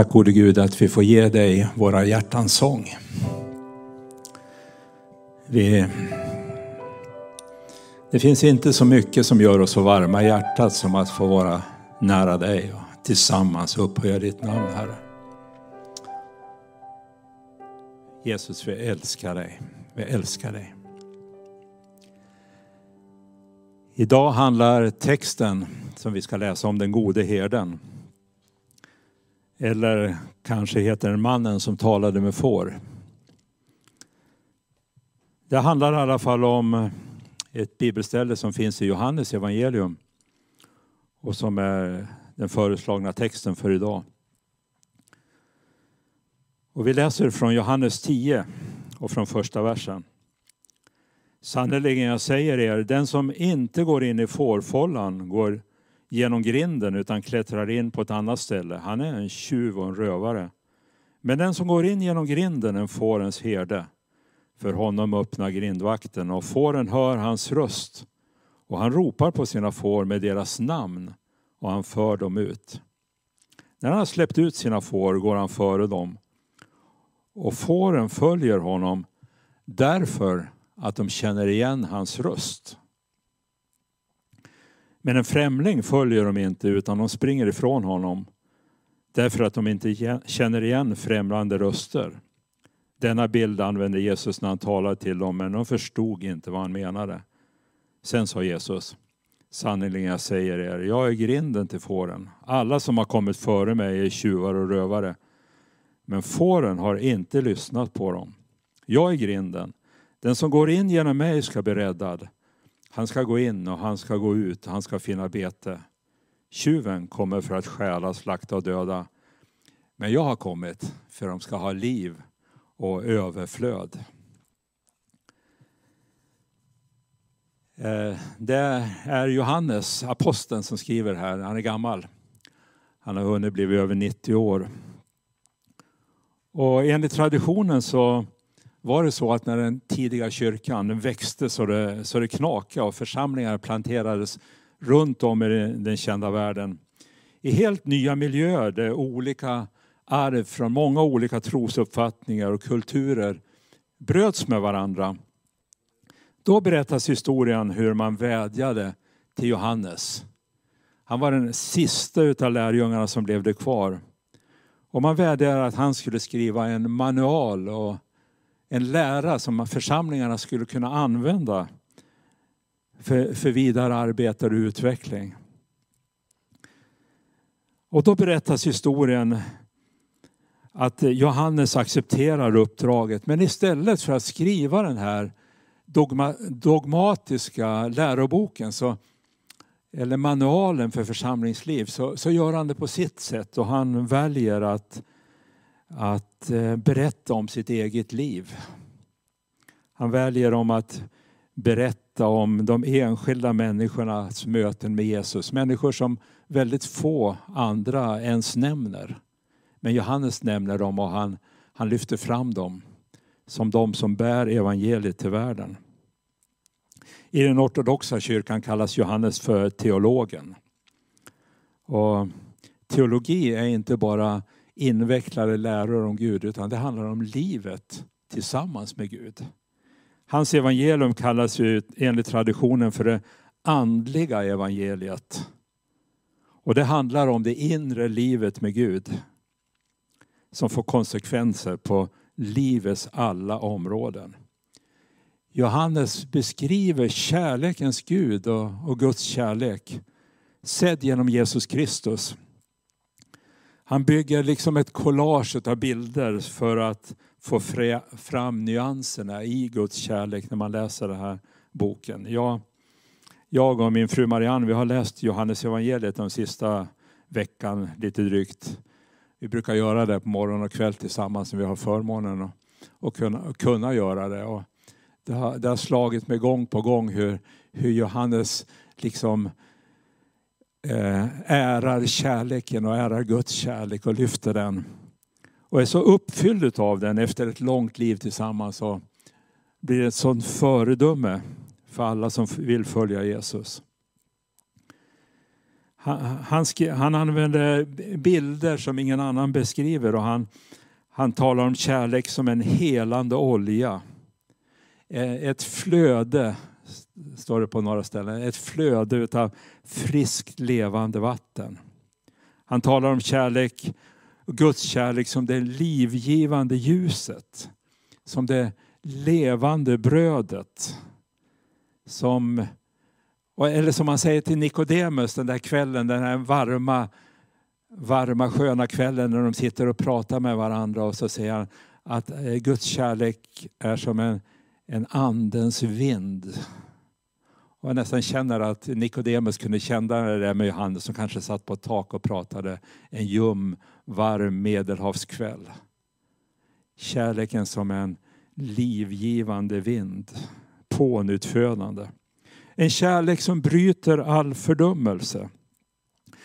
Tack gode Gud att vi får ge dig våra hjärtans sång. Vi, det finns inte så mycket som gör oss så varma i hjärtat som att få vara nära dig och tillsammans upphöja ditt namn Herre. Jesus, vi älskar dig. Vi älskar dig. Idag handlar texten som vi ska läsa om den gode herden. Eller kanske heter den mannen som talade med får. Det handlar i alla fall om ett bibelställe som finns i Johannes evangelium och som är den föreslagna texten för idag. Och vi läser från Johannes 10 och från första versen. Sannerligen, jag säger er, den som inte går in i fårfållan går genom grinden utan klättrar in på ett annat ställe. Han är en tjuv och en rövare. Men den som går in genom grinden är fårens herde. För honom öppnar grindvakten och fåren hör hans röst och han ropar på sina får med deras namn och han för dem ut. När han har släppt ut sina får går han före dem och fåren följer honom därför att de känner igen hans röst. Men en främling följer de inte utan de springer ifrån honom därför att de inte känner igen främlande röster. Denna bild använde Jesus när han talade till dem men de förstod inte vad han menade. Sen sa Jesus Sannerligen jag säger er, jag är grinden till fåren. Alla som har kommit före mig är tjuvar och rövare. Men fåren har inte lyssnat på dem. Jag är grinden. Den som går in genom mig ska bli räddad. Han ska gå in och han ska gå ut, han ska finna bete. Tjuven kommer för att stjäla, slakta och döda. Men jag har kommit för att de ska ha liv och överflöd. Eh, det är Johannes, aposteln, som skriver här. Han är gammal. Han har hunnit bli över 90 år. Och enligt traditionen så var det så att när den tidiga kyrkan växte så det, så det knakade och församlingar planterades runt om i den kända världen i helt nya miljöer där olika arv från många olika trosuppfattningar och kulturer bröts med varandra. Då berättas historien hur man vädjade till Johannes. Han var den sista utav lärjungarna som levde kvar. Och man vädjade att han skulle skriva en manual och en lära som församlingarna skulle kunna använda för, för vidare arbete och utveckling. Och då berättas historien att Johannes accepterar uppdraget men istället för att skriva den här dogma, dogmatiska läroboken så, eller manualen för församlingsliv så, så gör han det på sitt sätt och han väljer att att eh, berätta om sitt eget liv. Han väljer om att berätta om de enskilda människornas möten med Jesus. Människor som väldigt få andra ens nämner. Men Johannes nämner dem och han, han lyfter fram dem som de som bär evangeliet till världen. I den ortodoxa kyrkan kallas Johannes för teologen. Och teologi är inte bara invecklade läror om Gud utan det handlar om livet tillsammans med Gud. Hans evangelium kallas ju enligt traditionen för det andliga evangeliet. Och det handlar om det inre livet med Gud som får konsekvenser på livets alla områden. Johannes beskriver kärlekens Gud och, Guds kärlek sedd genom Jesus Kristus han bygger liksom ett collage av bilder för att få fram nyanserna i Guds kärlek när man läser den här boken. Jag, jag och min fru Marianne vi har läst Johannes evangeliet den sista veckan lite drygt. Vi brukar göra det på morgon och kväll tillsammans när vi har förmånen att och kunna, kunna göra det. Och det, har, det har slagit mig gång på gång hur, hur Johannes liksom Eh, Eh, ärar kärleken och ärar Guds kärlek och lyfter den. Och är så uppfylld av den efter ett långt liv tillsammans och blir ett sådant föredöme för alla som vill följa Jesus. Han, han, han använder bilder som ingen annan beskriver och han, han talar om kärlek som en helande olja. Eh, ett flöde, står det på några ställen, ett flöde av friskt levande vatten. Han talar om kärlek, Guds kärlek som det livgivande ljuset, som det levande brödet. Som, eller som han säger till Nikodemus den där kvällen, den här varma, varma sköna kvällen när de sitter och pratar med varandra och så säger han att eh, Guds kärlek är som en, en andens vind. Och jag nästan känner att Nikodemus kunde känna det där med Johannes som kanske satt på ett tak och pratade en ljum, varm medelhavskväll. Kärleken som en livgivande vind, pånyttfödande. En kärlek som bryter all fördömelse.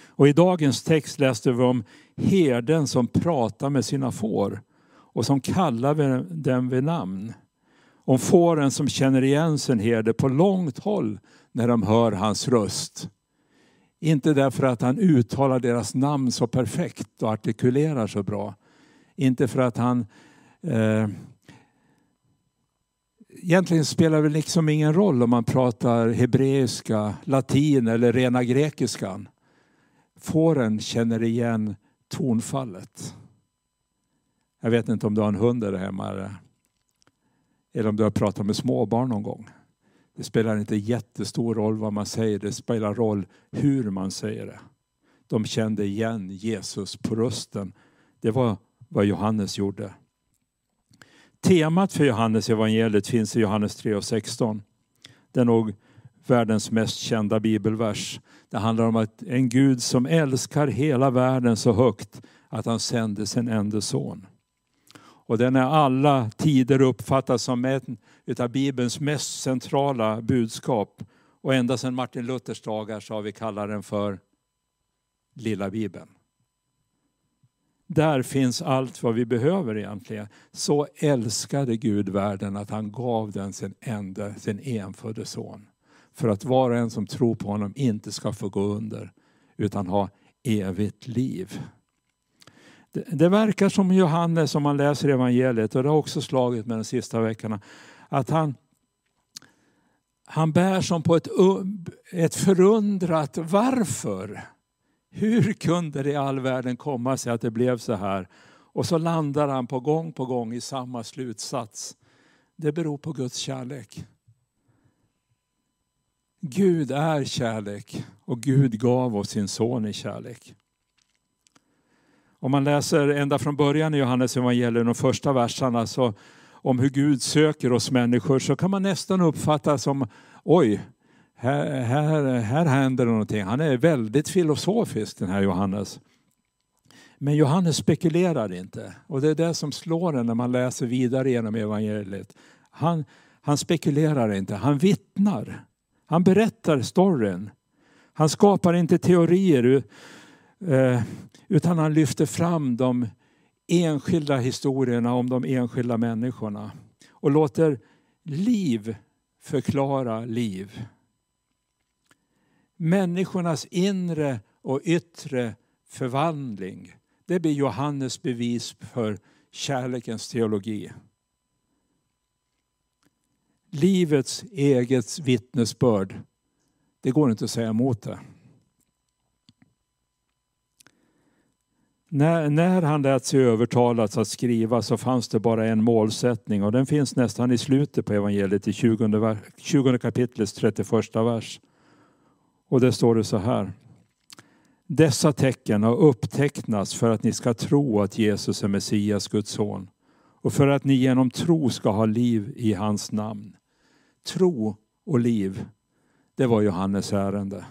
Och I dagens text läste vi om herden som pratar med sina får och som kallar dem vid namn. Om fåren som känner igen sin herde på långt håll när de hör hans röst. Inte därför att han uttalar deras namn så perfekt och artikulerar så bra. Inte för att han eh, Egentligen spelar det liksom ingen roll om man pratar hebreiska, latin eller rena grekiskan. Fåren känner igen tonfallet. Jag vet inte om du har en hund där hemma eller om du har pratat med småbarn någon gång. Det spelar inte jättestor roll vad man säger, det spelar roll hur man säger det. De kände igen Jesus på rösten. Det var vad Johannes gjorde. Temat för Johannes evangeliet finns i Johannes 3 och 16. Det är nog världens mest kända bibelvers. Det handlar om att en Gud som älskar hela världen så högt att han sände sin enda son. Och den är alla tider uppfattad som ett av Bibelns mest centrala budskap. Och ända sedan Martin Luthers dagar så har vi kallat den för Lilla Bibeln. Där finns allt vad vi behöver egentligen. Så älskade Gud världen att han gav den sin enda, sin enfödde son. För att var och en som tror på honom inte ska få gå under utan ha evigt liv. Det, det verkar som Johannes, om man läser evangeliet, och det har också slagit med de sista veckorna, att han, han bär som på ett, ett förundrat varför. Hur kunde det i all världen komma sig att det blev så här? Och så landar han på gång på gång i samma slutsats. Det beror på Guds kärlek. Gud är kärlek och Gud gav oss sin son i kärlek. Om man läser ända från början i Johannes evangelium, de första verserna, så om hur Gud söker oss människor så kan man nästan uppfatta som oj, här, här, här händer någonting. Han är väldigt filosofisk den här Johannes. Men Johannes spekulerar inte och det är det som slår en när man läser vidare genom evangeliet. Han, han spekulerar inte, han vittnar. Han berättar storyn. Han skapar inte teorier Eh, utan han lyfter fram de enskilda historierna om de enskilda människorna och låter liv förklara liv. Människornas inre och yttre förvandling. Det blir Johannes bevis för kärlekens teologi. Livets eget vittnesbörd, det går inte att säga emot det. När, när han lät sig övertalas att skriva så fanns det bara en målsättning och den finns nästan i slutet på evangeliet i 20, 20 kapitlets 31 vers. Och där står det så här. Dessa tecken har upptecknats för att ni ska tro att Jesus är Messias, Guds son och för att ni genom tro ska ha liv i hans namn. Tro och liv, det var Johannes ärende.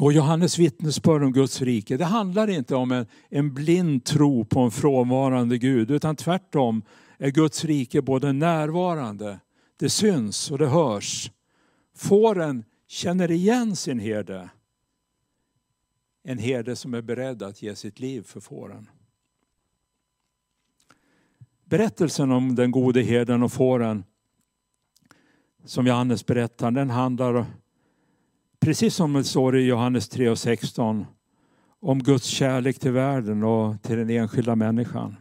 Och Johannes vittnesbörd om Guds rike, det handlar inte om en, en blind tro på en frånvarande Gud, utan tvärtom är Guds rike både närvarande, det syns och det hörs. Fåren känner igen sin herde. En herde som är beredd att ge sitt liv för fåren. Berättelsen om den gode herden och fåren som Johannes berättar, den handlar Precis som det står i Johannes 3 och 16 om Guds kärlek till världen och till den enskilda människan.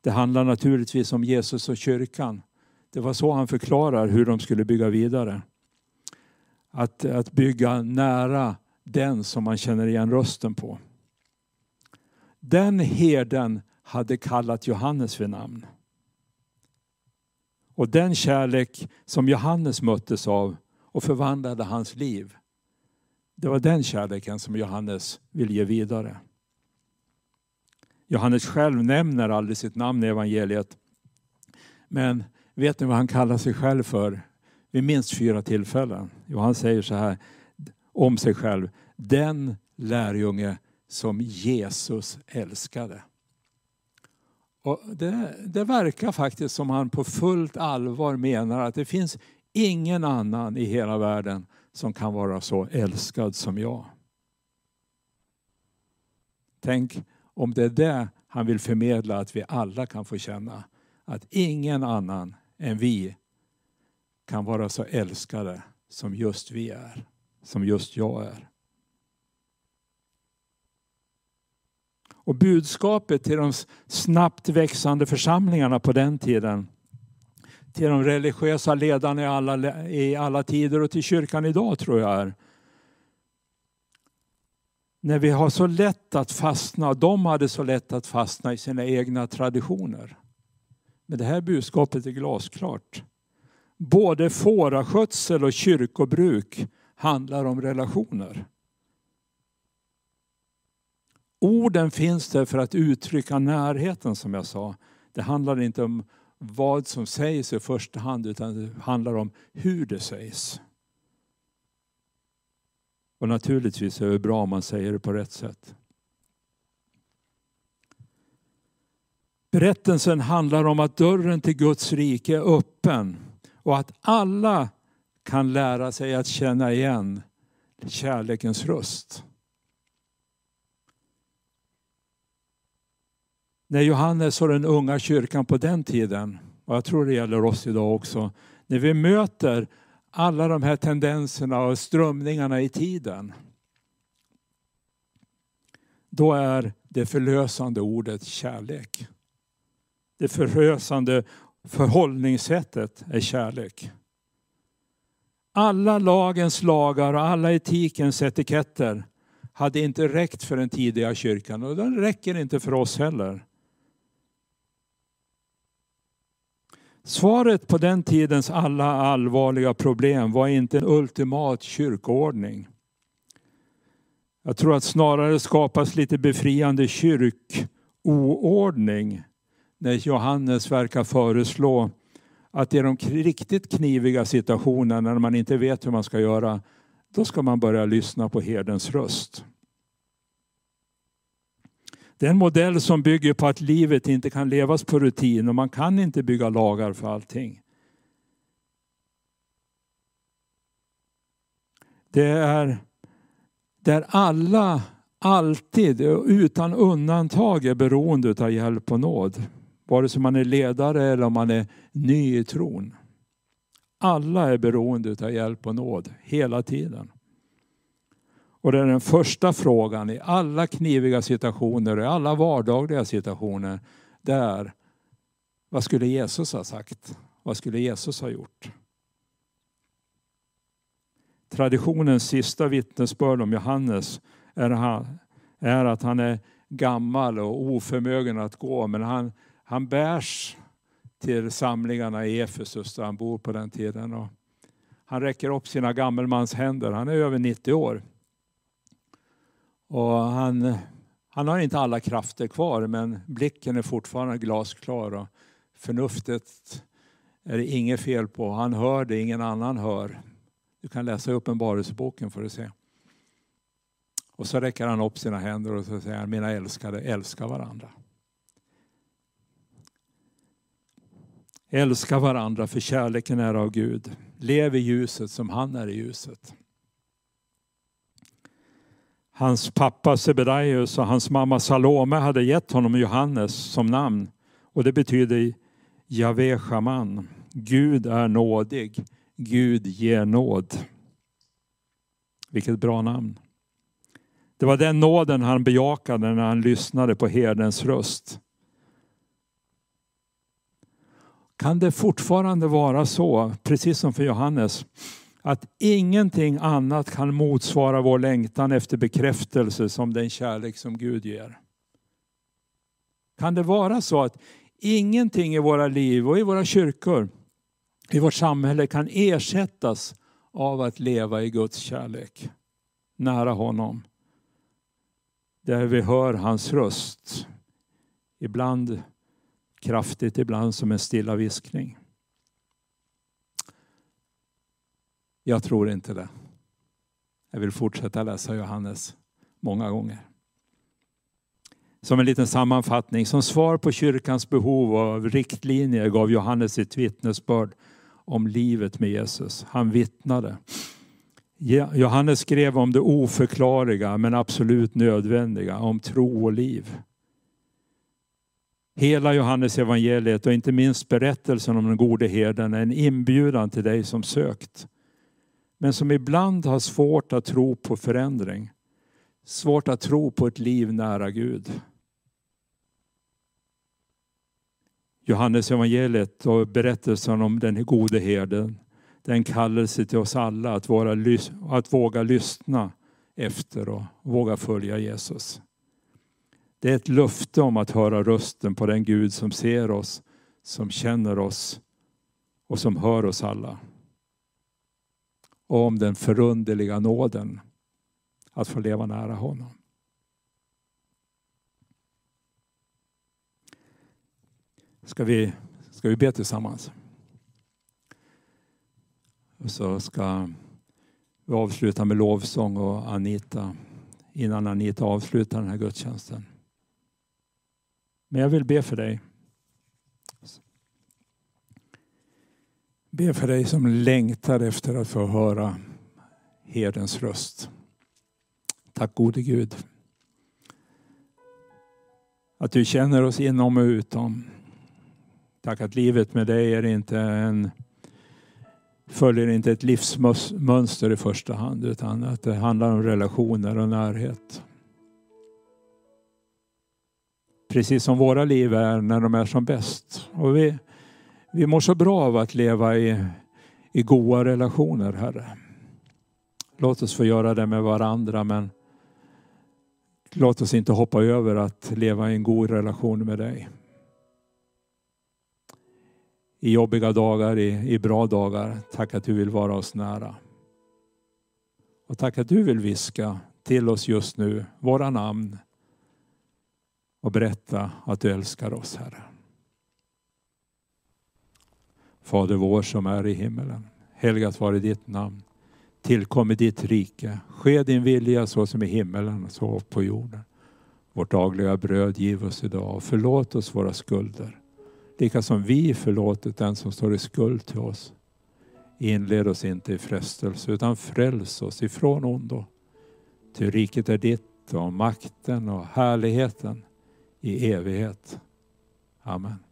Det handlar naturligtvis om Jesus och kyrkan. Det var så han förklarar hur de skulle bygga vidare. Att, att bygga nära den som man känner igen rösten på. Den herden hade kallat Johannes vid namn. Och den kärlek som Johannes möttes av och förvandlade hans liv. Det var den kärleken som Johannes vill ge vidare. Johannes själv nämner aldrig sitt namn i evangeliet. Men vet ni vad han kallar sig själv för? Vid minst fyra tillfällen. Jo, han säger så här om sig själv. Den lärjunge som Jesus älskade. Och det, det verkar faktiskt som han på fullt allvar menar att det finns ingen annan i hela världen som kan vara så älskad som jag. Tänk om det är det han vill förmedla att vi alla kan få känna. Att ingen annan än vi kan vara så älskade som just vi är. Som just jag är. Och budskapet till de snabbt växande församlingarna på den tiden till de religiösa ledarna i alla, i alla tider och till kyrkan idag tror jag är. När vi har så lätt att fastna, de hade så lätt att fastna i sina egna traditioner. Men det här budskapet är glasklart. Både fåraskötsel och kyrkobruk handlar om relationer. Orden finns där för att uttrycka närheten som jag sa. Det handlar inte om vad som sägs i första hand utan det handlar om hur det sägs. Och naturligtvis är det bra om man säger det på rätt sätt. Berättelsen handlar om att dörren till Guds rike är öppen och att alla kan lära sig att känna igen kärlekens röst. När Johannes och den unga kyrkan på den tiden, och jag tror det gäller oss idag också, när vi möter alla de här tendenserna och strömningarna i tiden. Då är det förlösande ordet kärlek. Det förlösande förhållningssättet är kärlek. Alla lagens lagar och alla etikens etiketter hade inte räckt för den tidiga kyrkan och den räcker inte för oss heller. Svaret på den tidens alla allvarliga problem var inte en ultimat kyrkoordning. Jag tror att snarare skapas lite befriande kyrkoordning när Johannes verkar föreslå att i de riktigt kniviga situationerna när man inte vet hur man ska göra, då ska man börja lyssna på herdens röst. Det är en modell som bygger på att livet inte kan levas på rutin och man kan inte bygga lagar för allting. Det är där alla alltid utan undantag är beroende av hjälp och nåd. Vare sig man är ledare eller om man är ny i tron. Alla är beroende av hjälp och nåd hela tiden. Och det är den första frågan i alla kniviga situationer, och i alla vardagliga situationer. Det är, vad skulle Jesus ha sagt? Vad skulle Jesus ha gjort? Traditionens sista vittnesbörd om Johannes är att han är gammal och oförmögen att gå. Men han, han bärs till samlingarna i Efesus där han bor på den tiden. Och han räcker upp sina gammelmans händer. Han är över 90 år. Och han, han har inte alla krafter kvar men blicken är fortfarande glasklar och förnuftet är det inget fel på. Han hör det ingen annan hör. Du kan läsa Uppenbarelseboken för att se. Och så räcker han upp sina händer och så säger han, mina älskade, älska varandra. Älska varandra för kärleken är av Gud. Lev i ljuset som han är i ljuset. Hans pappa Sebedaios och hans mamma Salome hade gett honom Johannes som namn. Och det betyder Jave Shaman. Gud är nådig. Gud ger nåd. Vilket bra namn. Det var den nåden han bejakade när han lyssnade på herdens röst. Kan det fortfarande vara så, precis som för Johannes, att ingenting annat kan motsvara vår längtan efter bekräftelse som den kärlek som Gud ger? Kan det vara så att ingenting i våra liv och i våra kyrkor, i vårt samhälle kan ersättas av att leva i Guds kärlek, nära honom? Där vi hör hans röst, ibland kraftigt, ibland som en stilla viskning. Jag tror inte det. Jag vill fortsätta läsa Johannes många gånger. Som en liten sammanfattning, som svar på kyrkans behov av riktlinjer gav Johannes sitt vittnesbörd om livet med Jesus. Han vittnade. Johannes skrev om det oförklarliga men absolut nödvändiga, om tro och liv. Hela Johannes evangeliet och inte minst berättelsen om den gode herden är en inbjudan till dig som sökt. Men som ibland har svårt att tro på förändring. Svårt att tro på ett liv nära Gud. Johannes evangeliet och berättelsen om den gode herden. Den kallelse till oss alla att, vara, att våga lyssna efter och våga följa Jesus. Det är ett löfte om att höra rösten på den Gud som ser oss, som känner oss och som hör oss alla. Och om den förunderliga nåden att få leva nära honom. Ska vi, ska vi be tillsammans? Och så ska vi avsluta med lovsång och Anita innan Anita avslutar den här gudstjänsten. Men jag vill be för dig. Be för dig som längtar efter att få höra herdens röst. Tack gode Gud. Att du känner oss inom och utom. Tack att livet med dig är inte en, följer inte ett livsmönster i första hand utan att det handlar om relationer och närhet. Precis som våra liv är när de är som bäst. Och vi, vi mår så bra av att leva i, i goda relationer, Herre. Låt oss få göra det med varandra men låt oss inte hoppa över att leva i en god relation med dig. I jobbiga dagar, i, i bra dagar, tack att du vill vara oss nära. Och tack att du vill viska till oss just nu våra namn och berätta att du älskar oss, Herre. Fader vår som är i himmelen. Helgat vare ditt namn. Tillkomme ditt rike. Ske din vilja så som i himmelen så på jorden. Vårt dagliga bröd giv oss idag och förlåt oss våra skulder. Lika som vi förlåtit den som står i skuld till oss. Inled oss inte i frestelse utan fräls oss ifrån ondo. Ty riket är ditt och makten och härligheten i evighet. Amen.